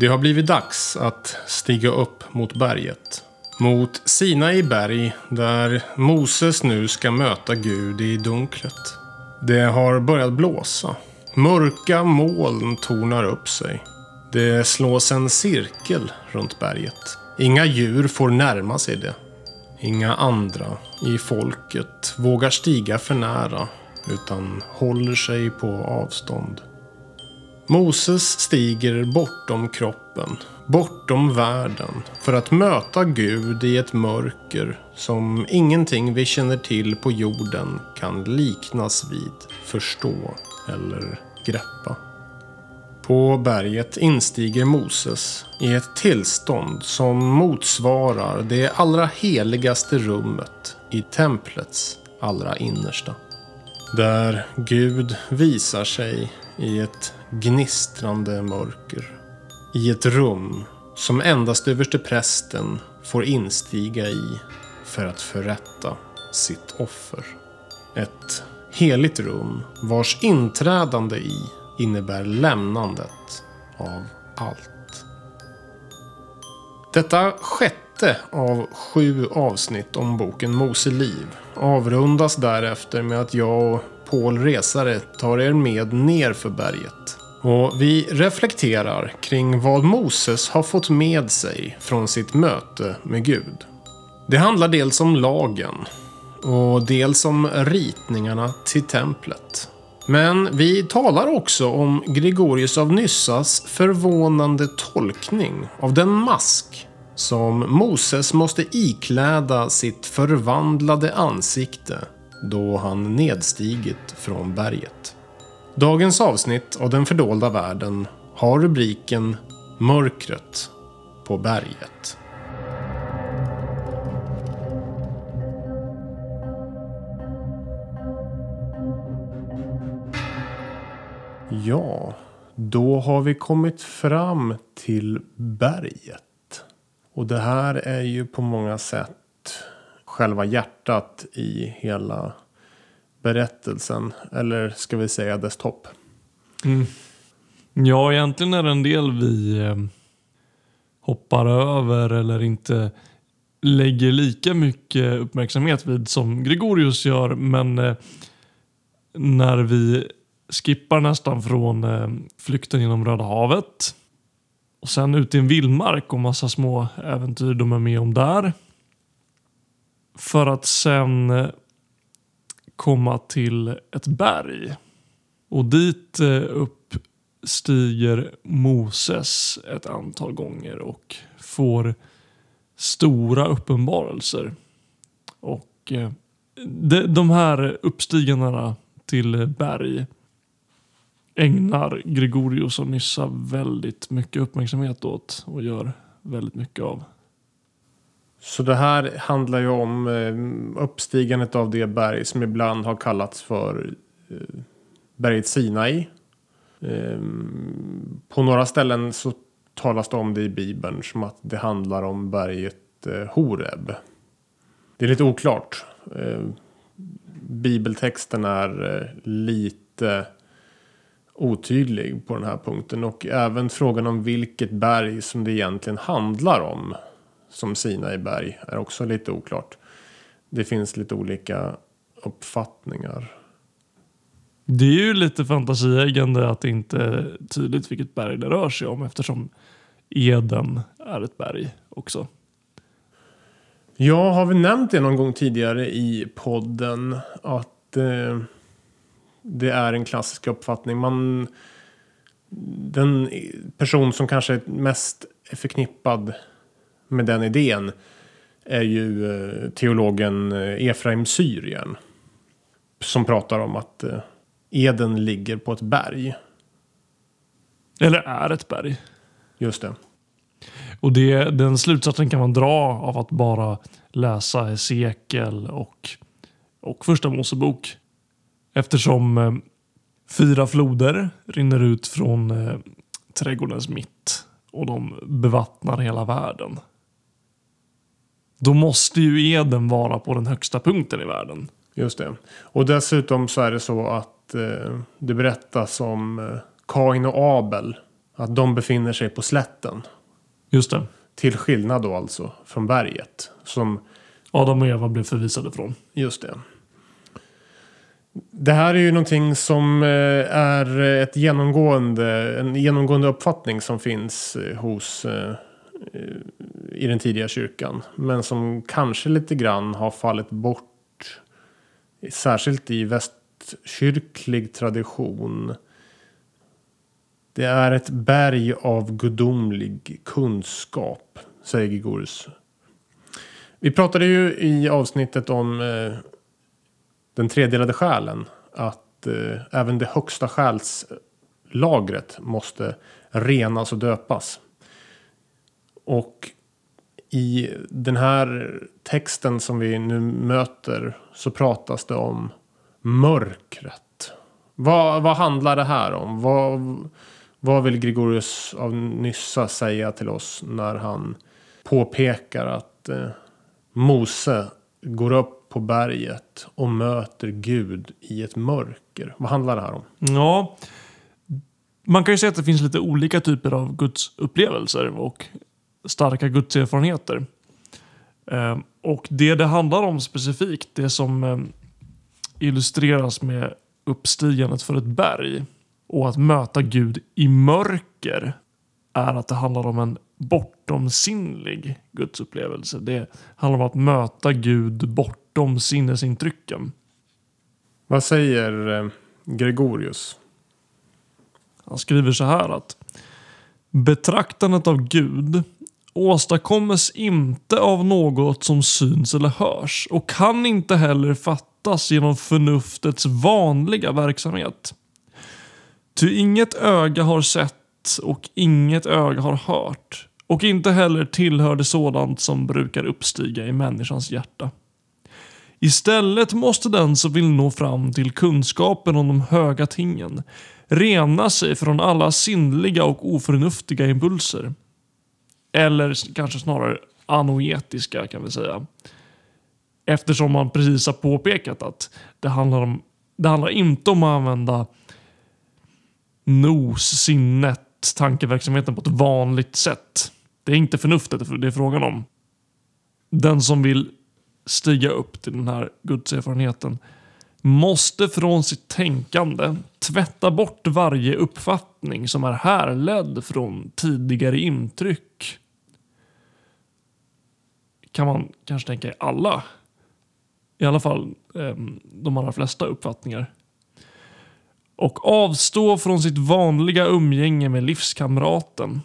Det har blivit dags att stiga upp mot berget. Mot Sinai berg där Moses nu ska möta Gud i dunklet. Det har börjat blåsa. Mörka moln tornar upp sig. Det slås en cirkel runt berget. Inga djur får närma sig det. Inga andra i folket vågar stiga för nära utan håller sig på avstånd. Moses stiger bortom kroppen, bortom världen för att möta Gud i ett mörker som ingenting vi känner till på jorden kan liknas vid, förstå eller greppa. På berget instiger Moses i ett tillstånd som motsvarar det allra heligaste rummet i templets allra innersta. Där Gud visar sig i ett gnistrande mörker. I ett rum som endast överste prästen får instiga i för att förrätta sitt offer. Ett heligt rum vars inträdande i innebär lämnandet av allt. Detta sjätte av sju avsnitt om boken Mose liv avrundas därefter med att jag och Paul Resare tar er med ner för berget. Och vi reflekterar kring vad Moses har fått med sig från sitt möte med Gud. Det handlar dels om lagen och dels om ritningarna till templet. Men vi talar också om Gregorius av Nyssas förvånande tolkning av den mask som Moses måste ikläda sitt förvandlade ansikte då han nedstigit från berget. Dagens avsnitt av Den fördolda världen har rubriken Mörkret på berget. Ja, då har vi kommit fram till berget. Och det här är ju på många sätt själva hjärtat i hela berättelsen. Eller ska vi säga dess topp. Mm. Ja, egentligen är det en del vi eh, hoppar över eller inte lägger lika mycket uppmärksamhet vid som Gregorius gör. Men eh, när vi skippar nästan från eh, flykten genom Röda havet och sen ut i en vildmark och massa små äventyr de är med om där. För att sen eh, komma till ett berg. Och dit eh, uppstiger Moses ett antal gånger och får stora uppenbarelser. Och eh, de här uppstigandena till berg ägnar Gregorius och Nyssa väldigt mycket uppmärksamhet åt och gör väldigt mycket av. Så det här handlar ju om eh, uppstigandet av det berg som ibland har kallats för eh, berget Sinai. Ehm, på några ställen så talas det om det i Bibeln som att det handlar om berget eh, Horeb. Det är lite oklart. Ehm, bibeltexten är lite otydlig på den här punkten och även frågan om vilket berg som det egentligen handlar om som Sinai berg är också lite oklart. Det finns lite olika uppfattningar. Det är ju lite fantasieggande att det inte är tydligt vilket berg det rör sig om eftersom Eden är ett berg också. Ja, har vi nämnt det någon gång tidigare i podden att eh, det är en klassisk uppfattning. Man, den person som kanske är mest förknippad med den idén är ju eh, teologen eh, Efraim Syrien. Som pratar om att eh, Eden ligger på ett berg. Eller är ett berg. Just det. Och det, den slutsatsen kan man dra av att bara läsa Hesekiel och, och Första Mosebok. Eftersom eh, fyra floder rinner ut från eh, trädgårdens mitt och de bevattnar hela världen. Då måste ju Eden vara på den högsta punkten i världen. Just det. Och dessutom så är det så att eh, det berättas om eh, Kain och Abel. Att de befinner sig på slätten. Just det. Till skillnad då alltså från berget. Som, Adam och Eva blev förvisade från. just det. Det här är ju någonting som eh, är ett genomgående, en genomgående uppfattning som finns eh, hos eh, i den tidiga kyrkan. Men som kanske lite grann har fallit bort. Särskilt i västkyrklig tradition. Det är ett berg av gudomlig kunskap, säger Gregorius. Vi pratade ju i avsnittet om eh, den tredelade själen. Att eh, även det högsta själslagret måste renas och döpas. Och i den här texten som vi nu möter så pratas det om mörkret. Vad, vad handlar det här om? Vad, vad vill Gregorius av Nyssa säga till oss när han påpekar att eh, Mose går upp på berget och möter Gud i ett mörker? Vad handlar det här om? Ja, man kan ju säga att det finns lite olika typer av Guds upplevelser och starka gudserfarenheter. Eh, Och det det handlar om specifikt, det som eh, illustreras med uppstigandet för ett berg och att möta Gud i mörker är att det handlar om en bortomsinnlig gudsupplevelse. Det handlar om att möta Gud bortom sinnesintrycken. Vad säger eh, Gregorius? Han skriver så här att betraktandet av Gud åstadkommes inte av något som syns eller hörs och kan inte heller fattas genom förnuftets vanliga verksamhet. Ty inget öga har sett och inget öga har hört och inte heller tillhör det sådant som brukar uppstiga i människans hjärta. Istället måste den som vill nå fram till kunskapen om de höga tingen rena sig från alla sinnliga och oförnuftiga impulser. Eller kanske snarare anoetiska kan vi säga. Eftersom man precis har påpekat att det handlar, om, det handlar inte om att använda nos, sinnet, tankeverksamheten på ett vanligt sätt. Det är inte förnuftet det är frågan om. Den som vill stiga upp till den här gudserfarenheten måste från sitt tänkande tvätta bort varje uppfattning som är härledd från tidigare intryck. Kan man kanske tänka i alla, i alla fall eh, de allra flesta uppfattningar. Och avstå från sitt vanliga umgänge med livskamraten.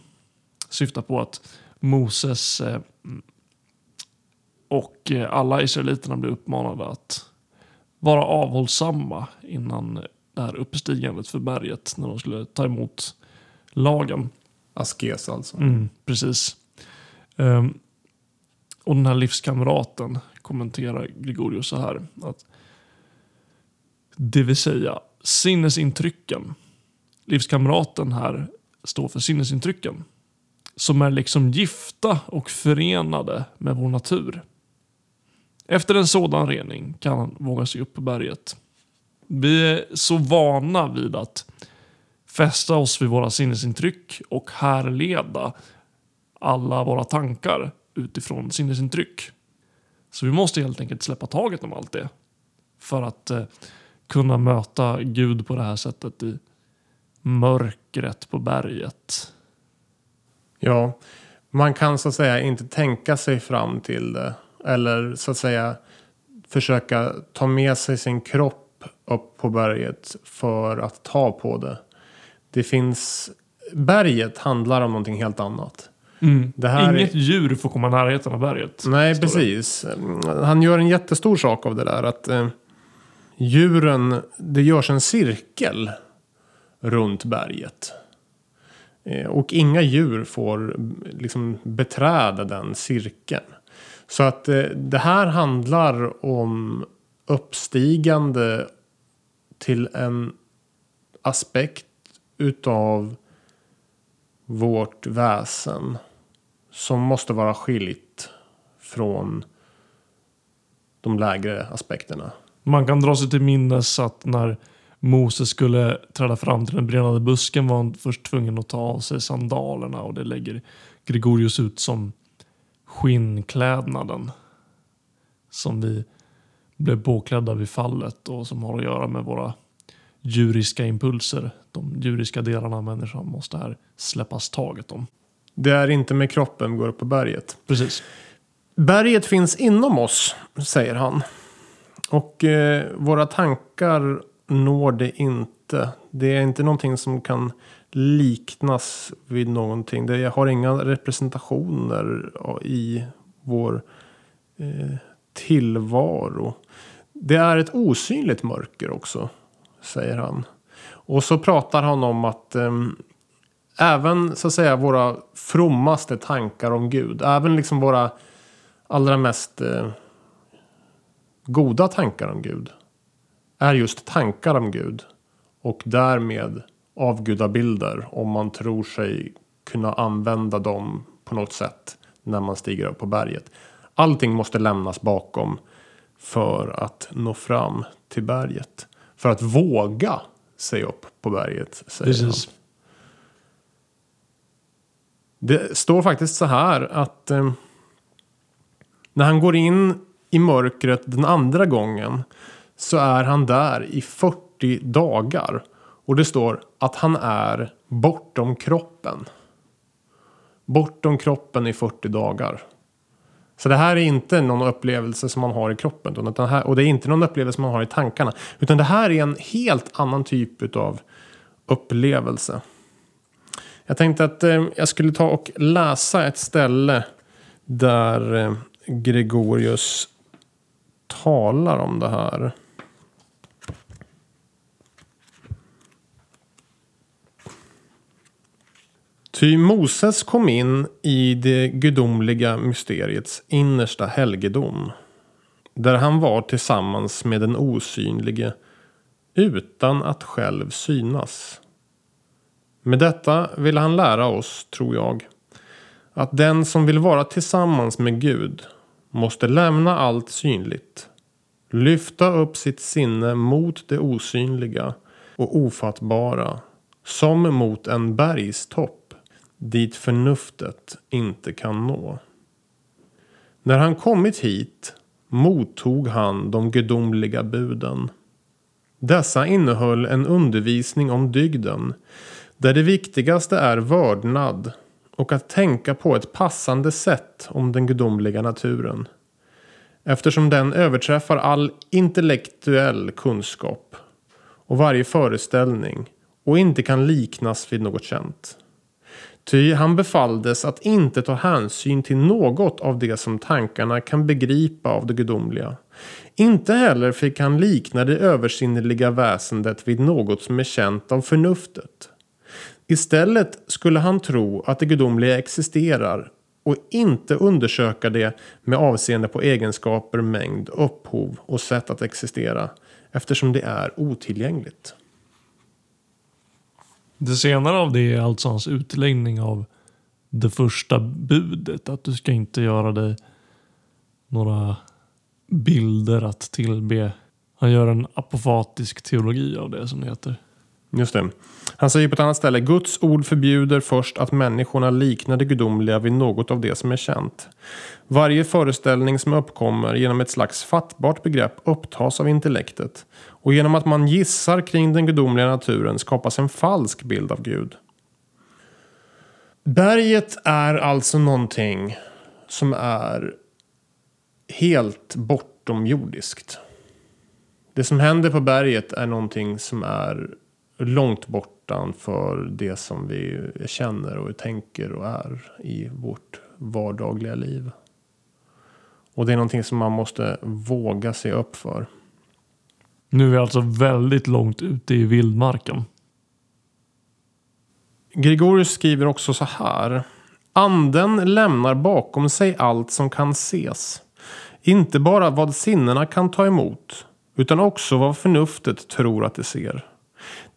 Syftar på att Moses eh, och eh, alla israeliterna blev uppmanade att vara avhållsamma innan eh, det här uppstigandet för berget när de skulle ta emot lagen. Askes alltså. Mm, precis. Um, och den här livskamraten kommenterar Gregorius så här. Att det vill säga sinnesintrycken. Livskamraten här står för sinnesintrycken. Som är liksom gifta och förenade med vår natur. Efter en sådan rening kan han våga sig upp på berget. Vi är så vana vid att fästa oss vid våra sinnesintryck och härleda alla våra tankar utifrån sinnesintryck. Så vi måste helt enkelt släppa taget om allt det. För att eh, kunna möta Gud på det här sättet i mörkret på berget. Ja, man kan så att säga inte tänka sig fram till det. Eller så att säga försöka ta med sig sin kropp upp på berget för att ta på det. Det finns... Berget handlar om någonting helt annat. Mm. Inget är, djur får komma i närheten av berget. nej, står det. precis. Han gör en jättestor sak av det där. Att eh, djuren, det görs en cirkel runt berget. Eh, Och inga djur får liksom beträda den cirkeln. Så att eh, det här handlar om uppstigande till en aspekt utav vårt väsen som måste vara skilt från de lägre aspekterna. Man kan dra sig till minnes att när Moses skulle träda fram till den brinnande busken var han först tvungen att ta av sig sandalerna och det lägger Gregorius ut som skinnklädnaden som vi blev påklädda vid fallet och som har att göra med våra djuriska impulser. De djuriska delarna av människan måste här släppas taget om. Det är inte med kroppen vi går upp på berget. Precis. Berget finns inom oss, säger han. Och eh, våra tankar når det inte. Det är inte någonting som kan liknas vid någonting. Det har inga representationer i vår eh, tillvaro. Det är ett osynligt mörker också, säger han. Och så pratar han om att eh, även så att säga våra frommaste tankar om Gud, även liksom våra allra mest eh, goda tankar om Gud är just tankar om Gud och därmed avgudabilder om man tror sig kunna använda dem på något sätt när man stiger upp på berget. Allting måste lämnas bakom för att nå fram till berget. För att våga sig upp på berget, säger Precis. han. Det står faktiskt så här att eh, när han går in i mörkret den andra gången så är han där i 40 dagar. Och det står att han är bortom kroppen. Bortom kroppen i 40 dagar. Så det här är inte någon upplevelse som man har i kroppen. utan det här, och det är inte någon upplevelse man har i tankarna. Utan det här är en helt annan typ av upplevelse. Jag tänkte att eh, jag skulle ta och läsa ett ställe där eh, Gregorius talar om det här. Ty Moses kom in i det gudomliga mysteriets innersta helgedom. Där han var tillsammans med den osynlige utan att själv synas. Med detta vill han lära oss, tror jag, att den som vill vara tillsammans med Gud måste lämna allt synligt, lyfta upp sitt sinne mot det osynliga och ofattbara, som mot en bergstopp dit förnuftet inte kan nå. När han kommit hit mottog han de gudomliga buden. Dessa innehöll en undervisning om dygden, där det viktigaste är vördnad och att tänka på ett passande sätt om den gudomliga naturen. Eftersom den överträffar all intellektuell kunskap och varje föreställning och inte kan liknas vid något känt. Ty han befalldes att inte ta hänsyn till något av det som tankarna kan begripa av det gudomliga. Inte heller fick han likna det översinnliga väsendet vid något som är känt av förnuftet. Istället skulle han tro att det gudomliga existerar och inte undersöka det med avseende på egenskaper, mängd, upphov och sätt att existera eftersom det är otillgängligt. Det senare av det är alltså hans utläggning av det första budet. Att du ska inte göra dig några bilder att tillbe. Han gör en apofatisk teologi av det som det heter. Just det. Han säger på ett annat ställe. Guds ord förbjuder först att människorna liknar det gudomliga vid något av det som är känt. Varje föreställning som uppkommer genom ett slags fattbart begrepp upptas av intellektet. Och genom att man gissar kring den gudomliga naturen skapas en falsk bild av Gud. Berget är alltså någonting som är helt bortomjordiskt. Det som händer på berget är någonting som är långt bortanför det som vi känner och tänker och är i vårt vardagliga liv. Och det är någonting som man måste våga se upp för. Nu är vi alltså väldigt långt ute i vildmarken. Gregorius skriver också så här. Anden lämnar bakom sig allt som kan ses. Inte bara vad sinnena kan ta emot, utan också vad förnuftet tror att det ser.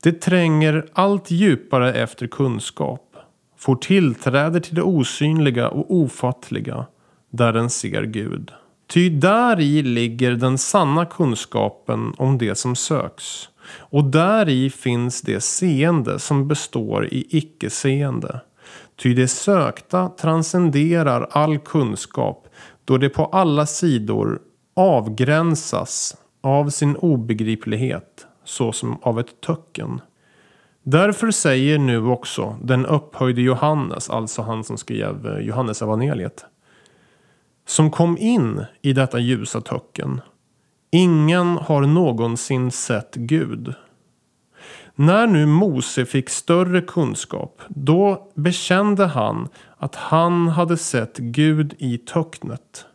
Det tränger allt djupare efter kunskap, får tillträde till det osynliga och ofattliga, där den ser Gud. Ty där i ligger den sanna kunskapen om det som söks. Och där i finns det seende som består i icke-seende. Ty det sökta transcenderar all kunskap då det på alla sidor avgränsas av sin obegriplighet såsom av ett töcken. Därför säger nu också den upphöjde Johannes, alltså han som skrev eh, Johannes evangeliet, som kom in i detta ljusa töcken. Ingen har någonsin sett Gud. När nu Mose fick större kunskap, då bekände han att han hade sett Gud i töcknet.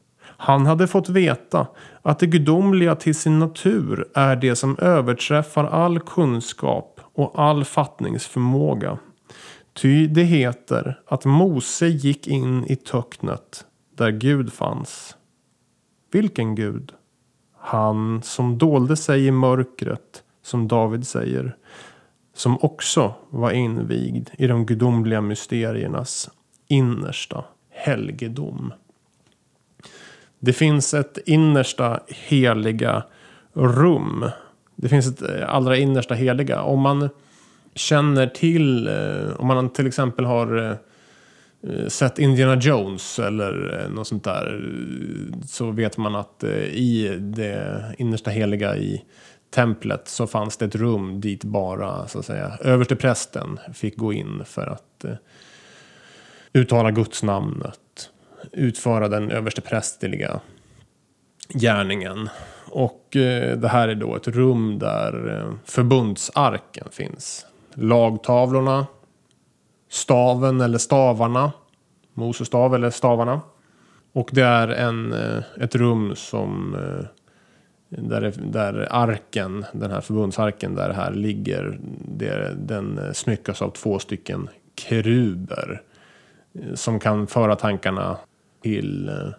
Han hade fått veta att det gudomliga till sin natur är det som överträffar all kunskap och all fattningsförmåga. Ty det heter att Mose gick in i töcknet där Gud fanns. Vilken Gud? Han som dolde sig i mörkret, som David säger. Som också var invigd i de gudomliga mysteriernas innersta helgedom. Det finns ett innersta heliga rum. Det finns ett eh, allra innersta heliga. Om man känner till, eh, om man till exempel har eh, sett Indiana Jones eller något sånt där så vet man att i det innersta heliga i templet så fanns det ett rum dit bara så att säga översteprästen fick gå in för att uttala gudsnamnet utföra den översteprästerliga gärningen. Och eh, det här är då ett rum där eh, förbundsarken finns. Lagtavlorna, staven eller stavarna, Moses stav eller stavarna. Och det är en, eh, ett rum som eh, där, där arken, den här förbundsarken där det här ligger, det, den eh, smyckas av två stycken keruber. Eh, som kan föra tankarna till eh,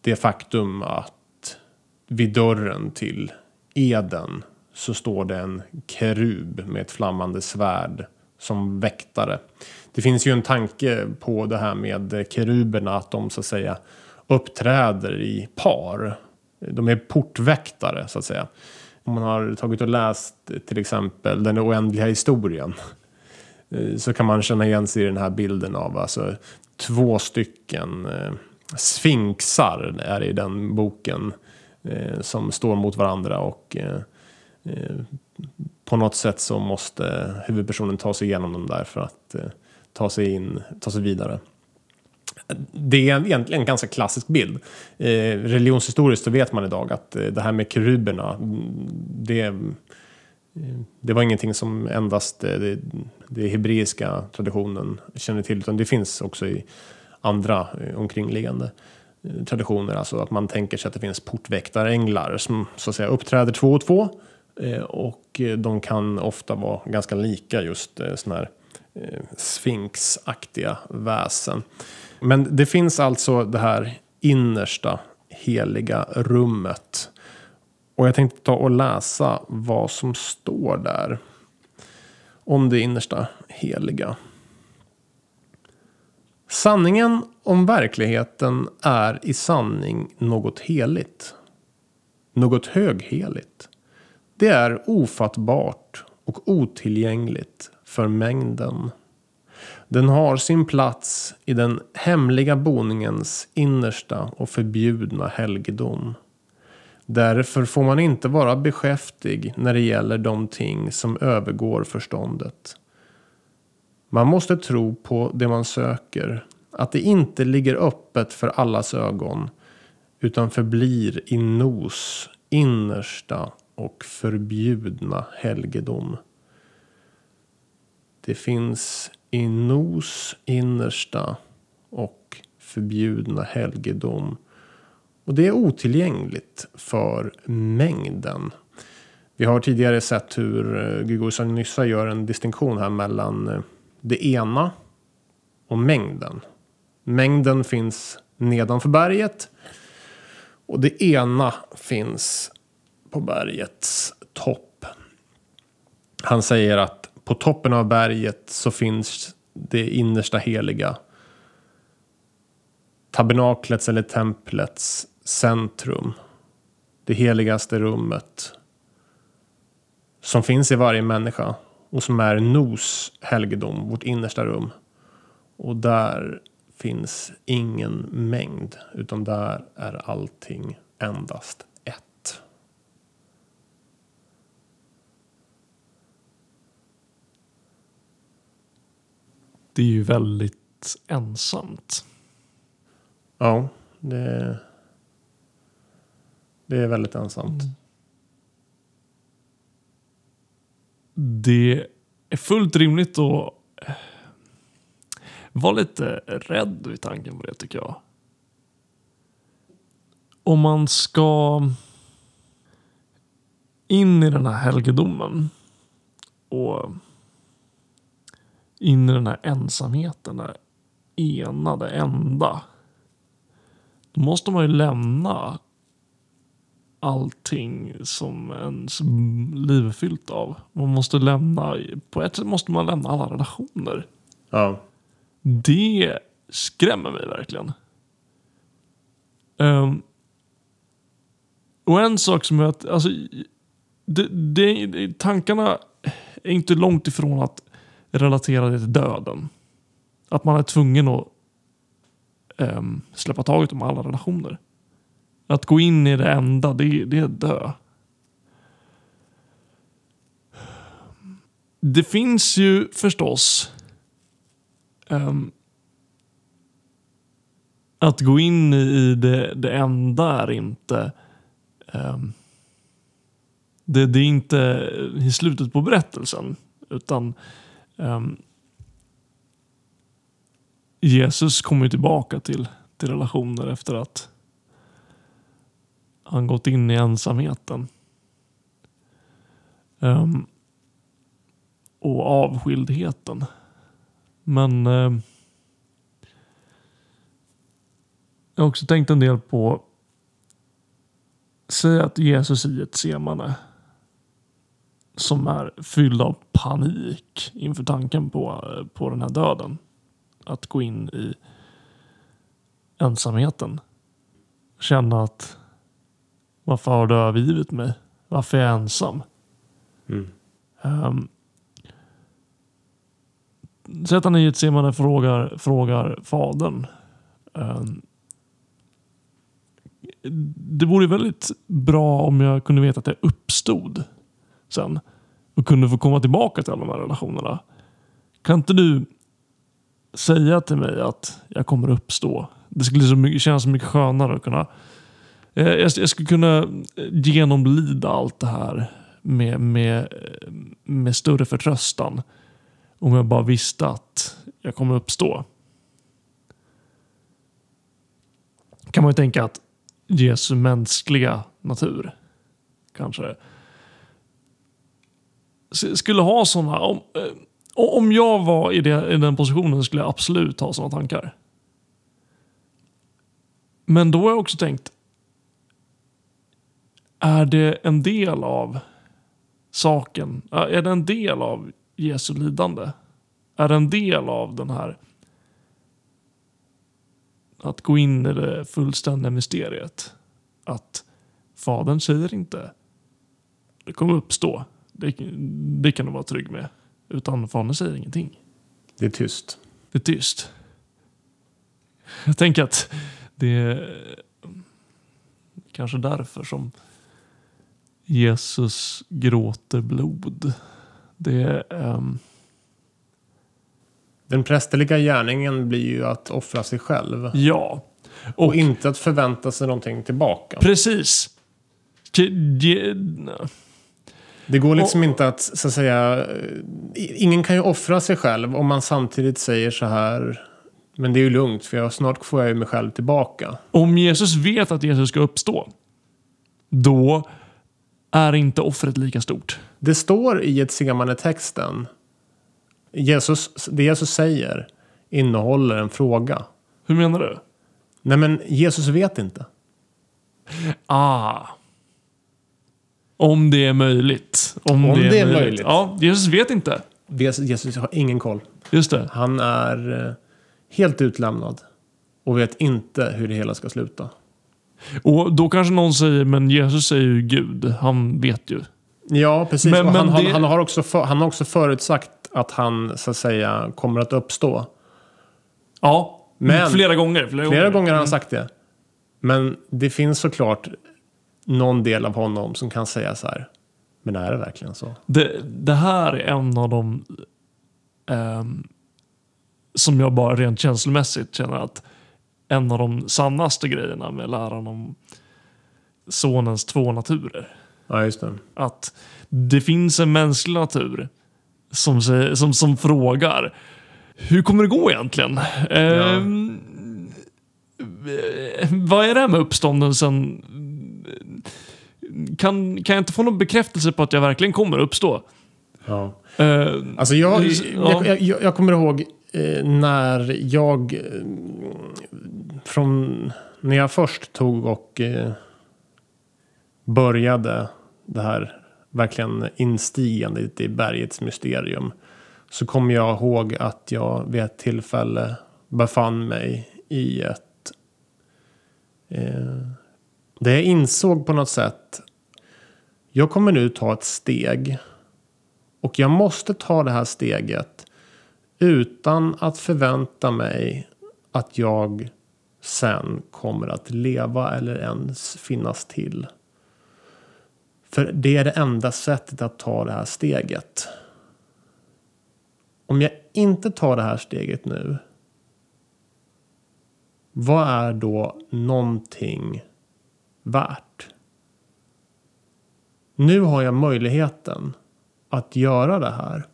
det faktum att vid dörren till Eden så står det en kerub med ett flammande svärd som väktare. Det finns ju en tanke på det här med keruberna att de så att säga uppträder i par. De är portväktare så att säga. Om man har tagit och läst till exempel Den oändliga historien eh, så kan man känna igen sig i den här bilden av alltså två stycken eh, sfinxar är det i den boken eh, som står mot varandra och eh, eh, på något sätt så måste huvudpersonen ta sig igenom dem där för att eh, ta sig in, ta sig vidare. Det är egentligen en ganska klassisk bild. Eh, religionshistoriskt så vet man idag att eh, det här med keruberna, mm, det, det var ingenting som endast eh, det, det hebreiska traditionen känner till, utan det finns också i andra eh, omkringliggande eh, traditioner. Alltså att man tänker sig att det finns portväktaränglar som så att säga uppträder två och två. Och de kan ofta vara ganska lika just sådana här sfinxaktiga väsen. Men det finns alltså det här innersta heliga rummet. Och jag tänkte ta och läsa vad som står där. Om det innersta heliga. Sanningen om verkligheten är i sanning något heligt. Något högheligt. Det är ofattbart och otillgängligt för mängden. Den har sin plats i den hemliga boningens innersta och förbjudna helgedom. Därför får man inte vara beskäftig när det gäller de ting som övergår förståndet. Man måste tro på det man söker. Att det inte ligger öppet för allas ögon. Utan förblir i nos innersta och förbjudna helgedom. Det finns i nos innersta och förbjudna helgedom. Och det är otillgängligt för mängden. Vi har tidigare sett hur eh, Nyssa gör en distinktion här mellan eh, det ena och mängden. Mängden finns nedanför berget och det ena finns på bergets topp. Han säger att på toppen av berget så finns det innersta heliga. Tabernaklets eller templets centrum. Det heligaste rummet. Som finns i varje människa. Och som är Nos helgedom, vårt innersta rum. Och där finns ingen mängd. Utan där är allting endast ett. Det är ju väldigt ensamt. Ja, det, det är väldigt ensamt. Mm. Det är fullt rimligt att eh, vara lite rädd vid tanken på det tycker jag. Om man ska in i den här helgedomen och in i den här ensamheten, den enade, enda. Då måste man ju lämna allting som ens liv är fyllt av. Man måste lämna, på ett sätt måste man lämna alla relationer. Ja, Det skrämmer mig verkligen. Ehm, och en sak som är att, alltså, det, det, tankarna är inte långt ifrån att relatera det till döden. Att man är tvungen att ehm, släppa taget om alla relationer. Att gå in i det enda, det, det är att dö. Det finns ju förstås um, att gå in i det, det enda är inte Um, det, det är inte i slutet på berättelsen utan um, Jesus kommer tillbaka till, till relationer efter att han gått in i ensamheten. Um, och avskildheten. Men ehm, jag har också tänkt en del på Säg att Jesus i ett semane som är fylld av panik inför tanken på, på den här döden. Att gå in i ensamheten. Känna att varför har du övergivit mig? Varför är jag ensam? Mm. Um, så att han i ett semane frågar, frågar fadern. ehm, det vore väldigt bra om jag kunde veta att jag uppstod sen och kunde få komma tillbaka till alla de här relationerna. Kan inte du säga till mig att jag kommer uppstå? Det skulle så mycket, kännas så mycket skönare att kunna Eh, jag, jag skulle kunna eh, genomlida allt det här med, med, eh, med större förtröstan. Om jag bara visste att jag kommer uppstå. Kan man ju tänka att Jesu mänskliga natur kanske skulle ha sådana. Om, om jag var i, det, i den positionen skulle jag absolut ha sådana tankar. Men då har jag också tänkt är det en del av saken? Är det en del av Jesu lidande? Är det en del av den här att gå in i det fullständiga mysteriet? Att fadern säger inte det kommer uppstå. Det, det kan du vara trygg med. Utan fadern säger ingenting. Det är tyst. Det är tyst. Jag tänker att det är kanske därför som Jesus gråter blod. Det är... ehm, Den prästerliga gärningen blir ju att offra sig själv. ja. Och, Och, inte att förvänta sig någonting tillbaka. precis. Det går liksom inte att, så att säga, eh, ingen kan ju offra sig själv om man samtidigt säger så här, men det är ju lugnt för jag, snart får jag ju mig själv tillbaka. Om Jesus vet att Jesus ska uppstå, då är inte offret lika stort. Det står i ett texten Jesus, det Jesus säger innehåller en fråga. Hur menar du? Nej men Jesus vet inte. Ah. Om det är möjligt. Om, Om det är möjligt. Ja, Jesus vet inte. Jesus, Jesus har ingen koll. Just det. Han är eh, helt utlämnad och vet inte hur det hela ska sluta. Och då kanske någon säger, men Jesus är ju Gud. Han vet ju. Ja, precis. Men- han, men han, det- han, har också för, han har också förutsagt att han så att säga kommer att uppstå. Ja, Men- flera gånger. Flera, Flera gånger. gånger har han sagt det. Men det finns såklart någon del av honom som kan säga så här. Men är det verkligen så? Det, det här är en av de ehm, som jag bara rent känslomässigt känner att en av de sannaste grejerna med läran om sonens två naturer. Ja, just det. Att det finns en mänsklig natur som, som, som frågar hur kommer det gå egentligen? Ehm, eh, vad är det här med uppståndelsen? Kan, kan jag inte få någon bekräftelse på att jag verkligen kommer uppstå? Ja. Eh, Alltså jag, Ja. jag, jag, jag kommer ihåg eh, när jag... Från när jag först tog och eh, började det här verkligen instigandet i bergets mysterium. Så kommer jag ihåg att jag vid ett tillfälle befann mig i ett... Eh, det jag insåg på något sätt. Jag kommer nu ta ett steg. Och jag måste ta det här steget utan att förvänta mig att jag sen kommer att leva eller ens finnas till. För det är det enda sättet att ta det här steget. Om jag inte tar det här steget nu. Vad är då någonting värt? Nu har jag möjligheten att göra det här.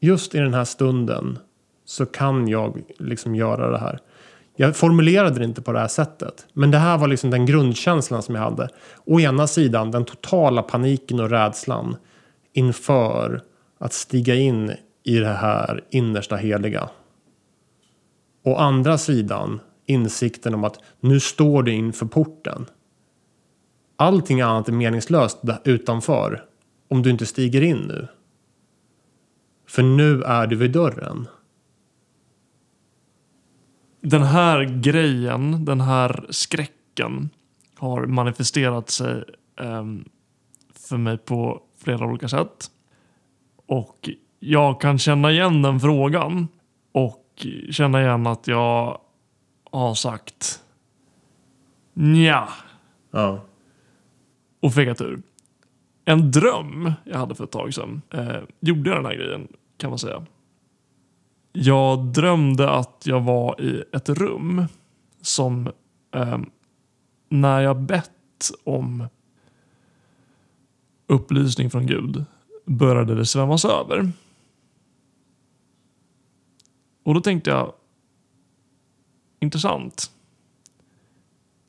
Just i den här stunden så kan jag liksom göra det här. Jag formulerade det inte på det här sättet. Men det här var liksom den grundkänslan som jag hade. Å ena sidan den totala paniken och rädslan inför att stiga in i det här innersta heliga. Å andra sidan insikten om att nu står du inför porten. Allting annat är meningslöst utanför om du inte stiger in nu. För nu är du vid dörren den här grejen, den här skräcken har manifesterat sig ehm, för mig på flera olika sätt. Och jag kan känna igen den frågan och känna igen att jag har sagt nja Ja. och fegat ur. En dröm jag hade för ett tag sedan eh, gjorde den här grejen kan man säga. Jag drömde att jag var i ett rum som eh, när jag bett om upplysning från Gud började det svämmas över. Och då tänkte jag intressant.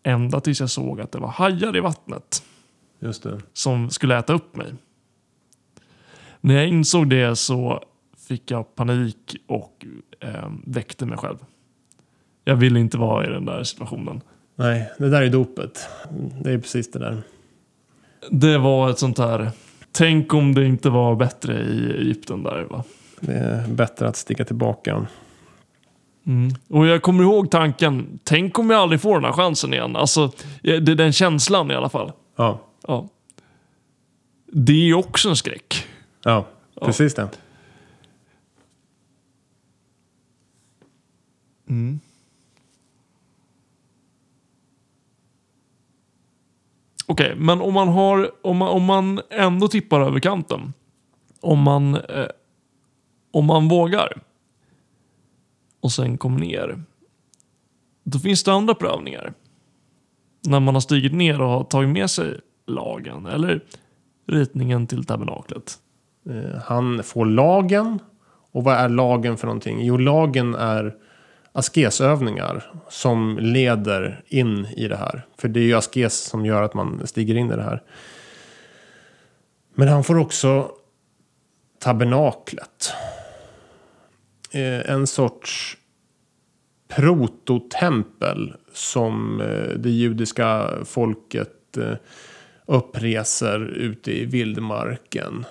Ända tills jag såg att det var hajar i vattnet Just det. som skulle äta upp mig. När jag insåg det så fick jag panik och eh, väckte mig själv. Jag ville inte vara i den där situationen. Nej, det där är dopet. Det är precis det där. Det var ett sånt här, tänk om det inte var bättre i Egypten där va. Det är bättre att sticka tillbaka. Mm. Och jag kommer ihåg tanken, tänk om jag aldrig får den här chansen igen. Alltså, eh, det är den känslan i alla fall. Ja, Ja. Det är ju också en skräck. ja precis det. Okej, men om man, har, om, man, om man ändå tippar över kanten. Om man, eh, om man vågar. Och sen kommer ner. Då finns det andra prövningar. När man har stigit ner och har tagit med sig lagen eller ritningen till tabernaklet. Eh, Han får lagen. Och vad är lagen för någonting? Jo, lagen är askesövningar som leder in i det här. För det är ju askes som gör att man stiger in i det här. Men han får också tabernaklet. Eh, en sorts prototempel som eh, det judiska folket eh, uppreser ute i vildmarken.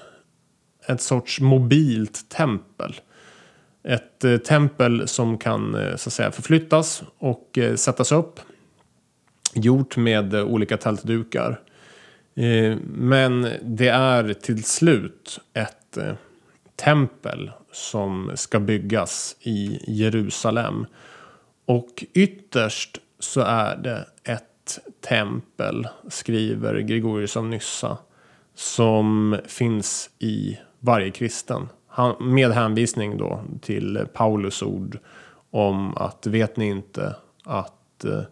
Ett sorts mobilt tempel. Ett eh, tempel som kan eh, så att säga förflyttas och eh, sättas upp. gjort med olika tältdukar. Men det är till slut ett tempel som ska byggas i Jerusalem. Och ytterst så är det ett tempel, skriver Gregorius av Nyssa, som finns i varje kristen med hänvisning då till Paulus ord om att vet ni inte att eh,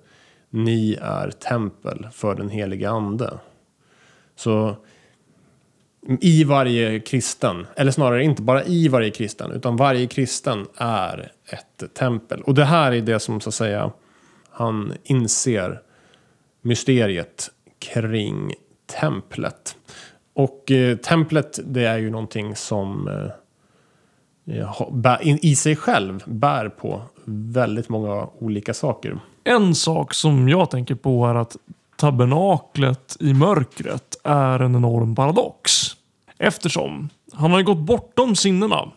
ni är tempel för den heliga ande. Så i varje kristen, eller snarare inte bara i varje kristen, utan varje kristen är ett tempel. Och det här är det som så att säga han inser mysteriet kring templet. Och eh, templet det är ju någonting som eh, Eh, i sig själv bär på väldigt många olika saker. En sak som jag tänker på är att tabernaklet i mörkret är en enorm paradox. Eftersom han har gått bortom sinnena.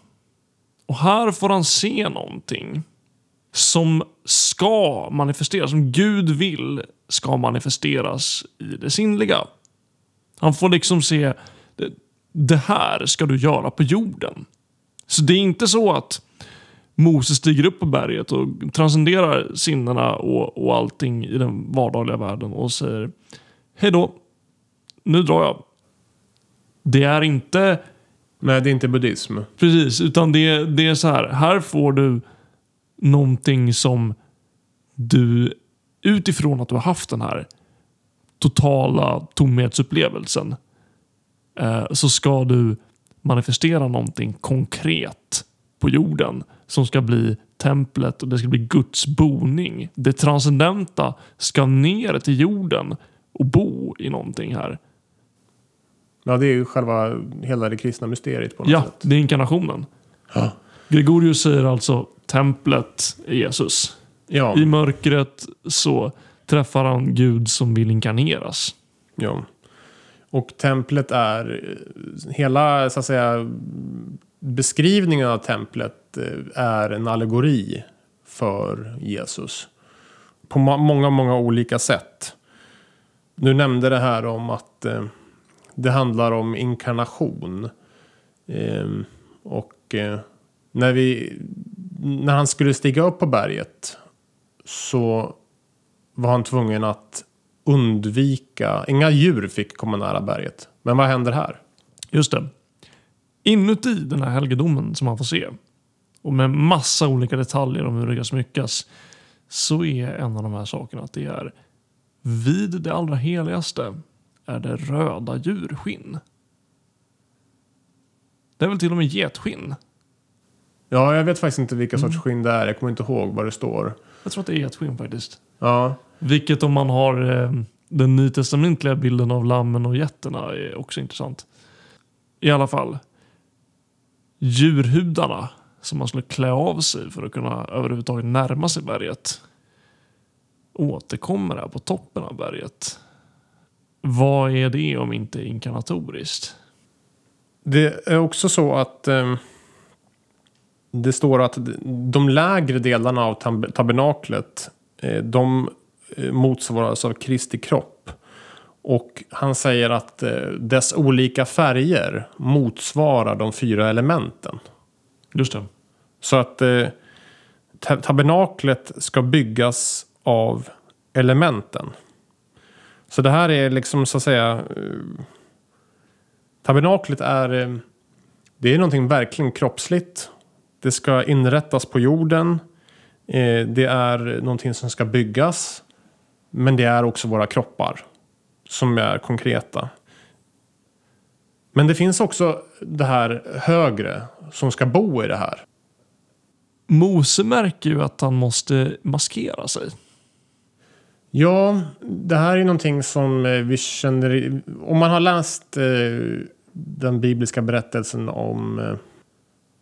Och här får han se någonting som ska manifesteras, som Gud vill ska manifesteras i det sinnliga. Han får liksom se, det här ska du göra på jorden. Så det är inte så att Moses stiger upp på berget och transcenderar sinnena och, och allting i den vardagliga världen och säger Hej då, nu drar jag. Det är inte... Nej, det är inte buddhism. Precis, utan det, det är så här. Här får du någonting som du utifrån att du har haft den här totala tomhetsupplevelsen eh, så ska du manifestera någonting konkret på jorden som ska bli templet och det ska bli Guds boning. Det transcendenta ska ner till jorden och bo i någonting här. Ja, det är ju själva hela det kristna mysteriet på något ja, sätt. Ja, det är inkarnationen. Ja. Gregorius säger alltså templet är Jesus. Ja. I mörkret så träffar han Gud som vill inkarneras. Ja. Och templet är eh, hela så att säga beskrivningen av templet eh, är en allegori för Jesus. På många, många olika sätt. Du nämnde det här om att eh, det handlar om inkarnation. Ehm, och när, vi, när han skulle stiga upp på berget så var han tvungen att undvika, inga djur fick komma nära berget. Men vad händer här? Just det. Inuti den här helgedomen som man får se och med massa olika detaljer om hur det ska smyckas så är en av de här sakerna att det är vid det allra heligaste är det röda djurskinn. Det är väl till och med getskinn? Ja, jag vet faktiskt inte vilka sorts mm. skinn det är. Jag kommer inte ihåg vad det står. Jag tror att det är getskinn faktiskt. Ja. Vilket om man har eh, den nytestamentliga bilden av lammen och getterna är också intressant. I alla fall. Djurhudarna som man skulle klä av sig för att kunna överhuvudtaget närma sig berget återkommer här på toppen av berget. Vad är det om inte inkarnatoriskt? Det är också så att eh, det står att de lägre delarna av tab tabernaklet de eh, motsvaras av Kristi kropp. Och han säger att eh, dess olika färger motsvarar de fyra elementen. Just det. Så att eh, tabernaklet ska byggas av elementen. Så det här är liksom så att säga... Eh, tabernaklet är... Eh, det är någonting verkligen kroppsligt. Det ska inrättas på jorden. Eh, det är någonting som ska byggas. Men det är också våra kroppar som är konkreta. Men det finns också det här högre som ska bo i det här. Mose märker ju att han måste maskera sig. Ja, det här är någonting som eh, vi känner... Om man har läst eh, den bibliska berättelsen om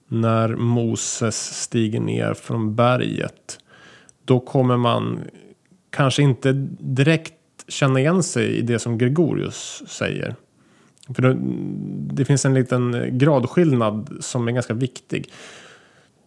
när Moses stiger ner från berget. Då kommer man kanske inte direkt känna igen sig i det som Gregorius säger. För det, det finns en liten gradskillnad som är ganska viktig.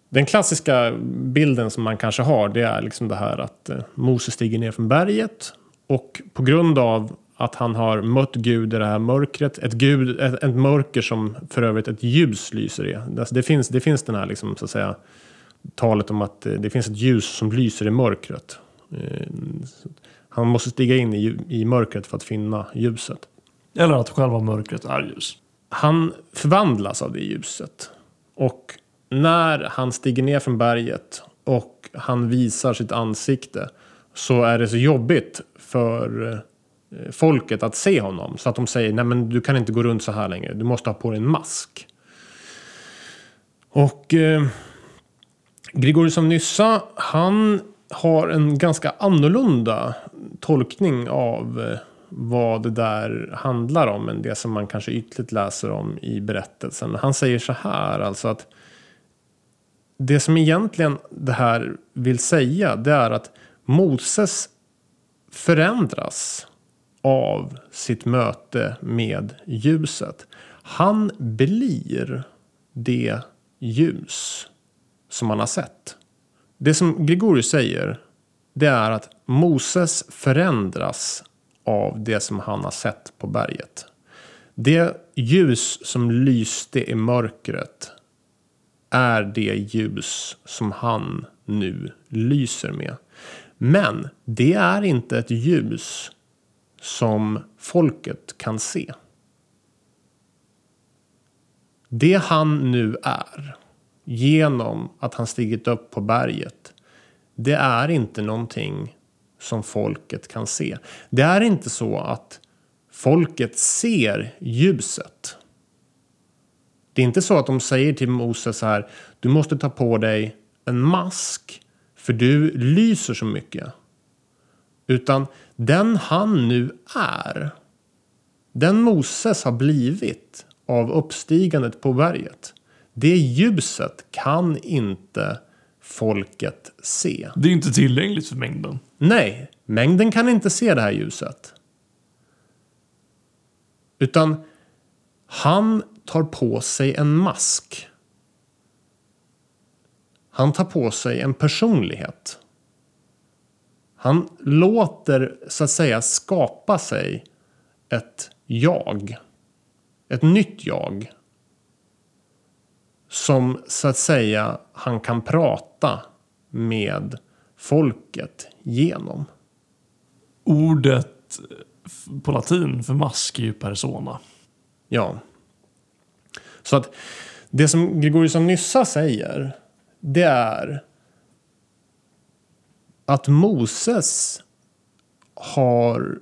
Den klassiska bilden som man kanske har det är liksom det här att eh, Moses stiger ner från berget Och på grund av att han har mött Gud i det här mörkret, ett, gud, ett, ett mörker som för övrigt ett ljus lyser i. Alltså det, finns, det finns den här liksom, så att säga, talet om att det finns ett ljus som lyser i mörkret. Eh, han måste stiga in i, i mörkret för att finna ljuset. Eller att själva mörkret är ljus. Han förvandlas av det ljuset. Och när han stiger ner från berget och han visar sitt ansikte så är det så jobbigt för eh, Eh, folket att se honom. Så att de säger nej men du kan inte gå runt så här längre. Du måste ha på dig en mask. Och eh, Grigorius av Nyssa han har en ganska annorlunda tolkning av eh, vad det där handlar om än det som man kanske ytligt läser om i berättelsen. Han säger så här alltså att det som egentligen det här vill säga det är att Moses förändras av sitt möte med ljuset. Han blir det ljus som han har sett. Det som Gregorius säger det är att Moses förändras av det som han har sett på berget. Det ljus som lyste i mörkret är det ljus som han nu lyser med. Men det är inte ett ljus som folket kan se. Det han nu är, genom att han stigit upp på berget, det är inte någonting som folket kan se. Det är inte så att folket ser ljuset. Det är inte så att de säger till Moses så här, du måste ta på dig en mask för du lyser så mycket. Utan den han nu är, den Moses har blivit av uppstigandet på berget. Det ljuset kan inte folket se. Det är inte tillgängligt för mängden. Nej, mängden kan inte se det här ljuset. Utan han tar på sig en mask. Han tar på sig en personlighet. Han låter så att säga skapa sig ett jag. Ett nytt jag. Som så att säga han kan prata med folket genom. Ordet på latin för mask är ju persona. Ja. Så att det som Gregorius av Nyssa säger det är att Moses har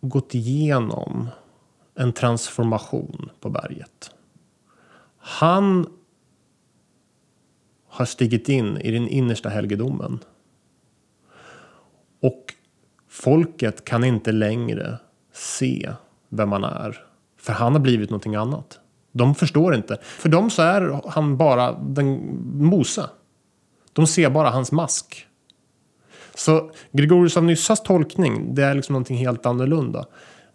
gått igenom en transformation på berget. Han har stigit in i den innersta helgedomen. Och folket kan inte längre se vem han är. För han har blivit någonting annat. De förstår inte. För dem så är han bara den Mose. De ser bara hans mask. Så Gregorius av Nyssas tolkning det är liksom någonting helt annorlunda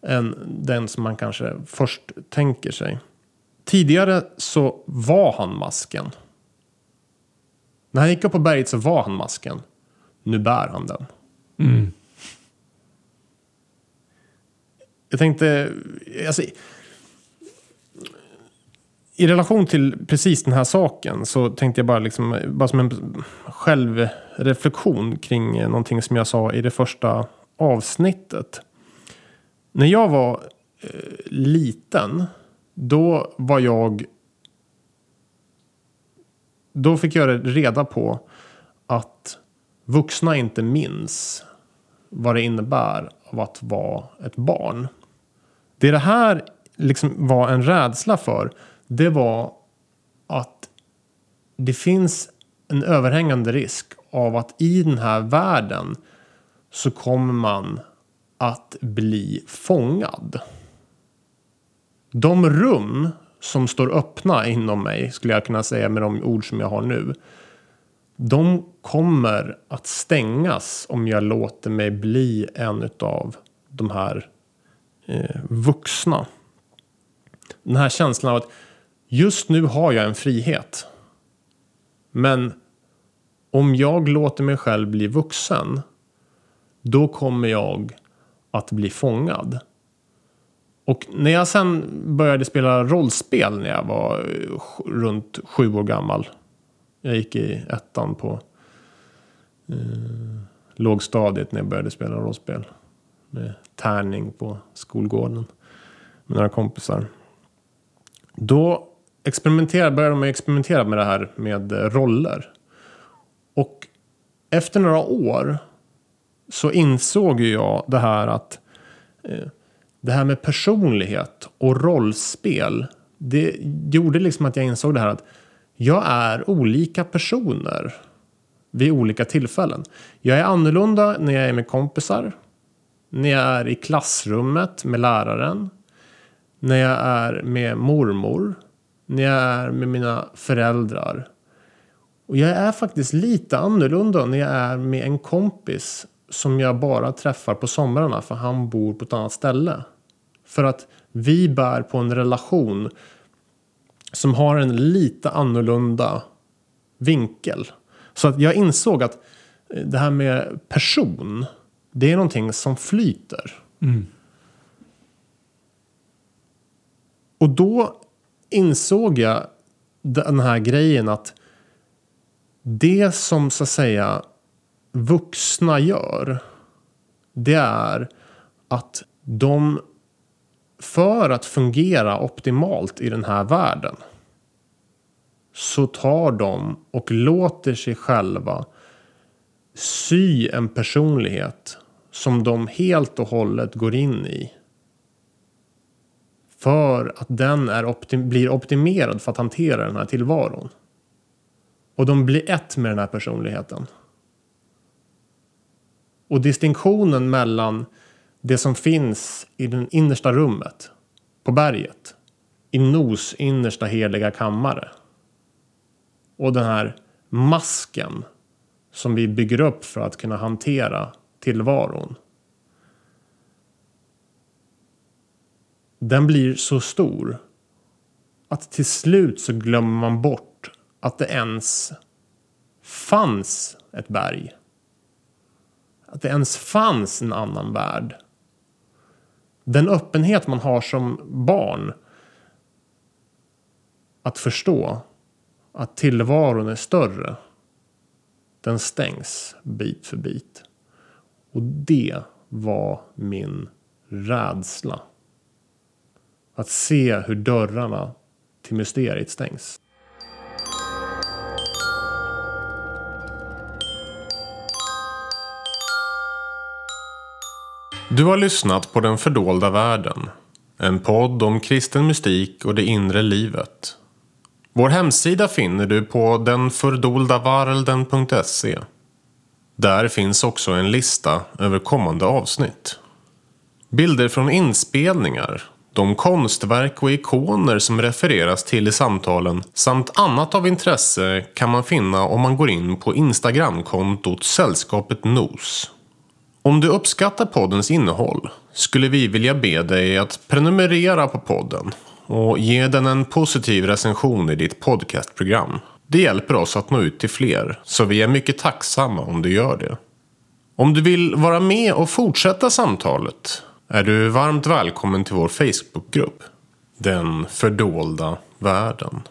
än den som man kanske först tänker sig. Tidigare så var han masken. När han gick upp på berget så var han masken. Nu bär han den. Mm. Jag tänkte, alltså, i relation till precis den här saken så tänkte jag bara, liksom, bara som en självreflektion kring någonting som jag sa i det första avsnittet. När jag var eh, liten, då var jag... Då fick jag reda på att vuxna inte minns vad det innebär av att vara ett barn. Det det här liksom var en rädsla för det var att det finns en överhängande risk av att i den här världen så kommer man att bli fångad. De rum som står öppna inom mig, skulle jag kunna säga med de ord som jag har nu. De kommer att stängas om jag låter mig bli en av de här eh, vuxna. Den här känslan av att Just nu har jag en frihet. Men om jag låter mig själv bli vuxen. Då kommer jag att bli fångad. Och när jag sen började spela rollspel när jag var eh, runt sju år gammal. Jag gick i ettan på eh, lågstadiet när jag började spela rollspel. Med tärning på skolgården. Med några kompisar. Då experimenterade, började de experimentera med det här med eh, roller. Och efter några år så insåg ju jag det här att eh, det här med personlighet och rollspel. Det gjorde liksom att jag insåg det här att jag är olika personer vid olika tillfällen. Jag är annorlunda när jag är med kompisar. När jag är i klassrummet med läraren. När jag är med mormor. När jag är med mina föräldrar. Och jag är faktiskt lite annorlunda när jag är med en kompis som jag bara träffar på somrarna för han bor på ett annat ställe. För att vi bär på en relation som har en lite annorlunda vinkel. Så att jag insåg att eh, det här med person, det är någonting som flyter. Mm. Och då insåg jag den här grejen att det som så att säga vuxna gör, det är att de för att fungera optimalt i den här världen så tar de och låter sig själva sy en personlighet som de helt och hållet går in i. För att den är optim blir optimerad för att hantera den här tillvaron. Och de blir ett med den här personligheten. Och distinktionen mellan det som finns i det innersta rummet på berget i Nos innersta heliga kammare och den här masken som vi bygger upp för att kunna hantera tillvaron. Den blir så stor att till slut så glömmer man bort att det ens fanns ett berg. Att det ens fanns en annan värld. Den öppenhet man har som barn att förstå att tillvaron är större. Den stängs bit för bit. Och det var min rädsla. Att se hur dörrarna till mysteriet stängs. Du har lyssnat på Den fördolda världen. En podd om kristen mystik och det inre livet. Vår hemsida finner du på denfördoldavarelden.se. Där finns också en lista över kommande avsnitt. Bilder från inspelningar, de konstverk och ikoner som refereras till i samtalen samt annat av intresse kan man finna om man går in på Instagramkontot Sällskapet Nos. Om du uppskattar poddens innehåll skulle vi vilja be dig att prenumerera på podden och ge den en positiv recension i ditt podcastprogram. Det hjälper oss att nå ut till fler, så vi är mycket tacksamma om du gör det. Om du vill vara med och fortsätta samtalet är du varmt välkommen till vår Facebookgrupp. Den fördolda världen.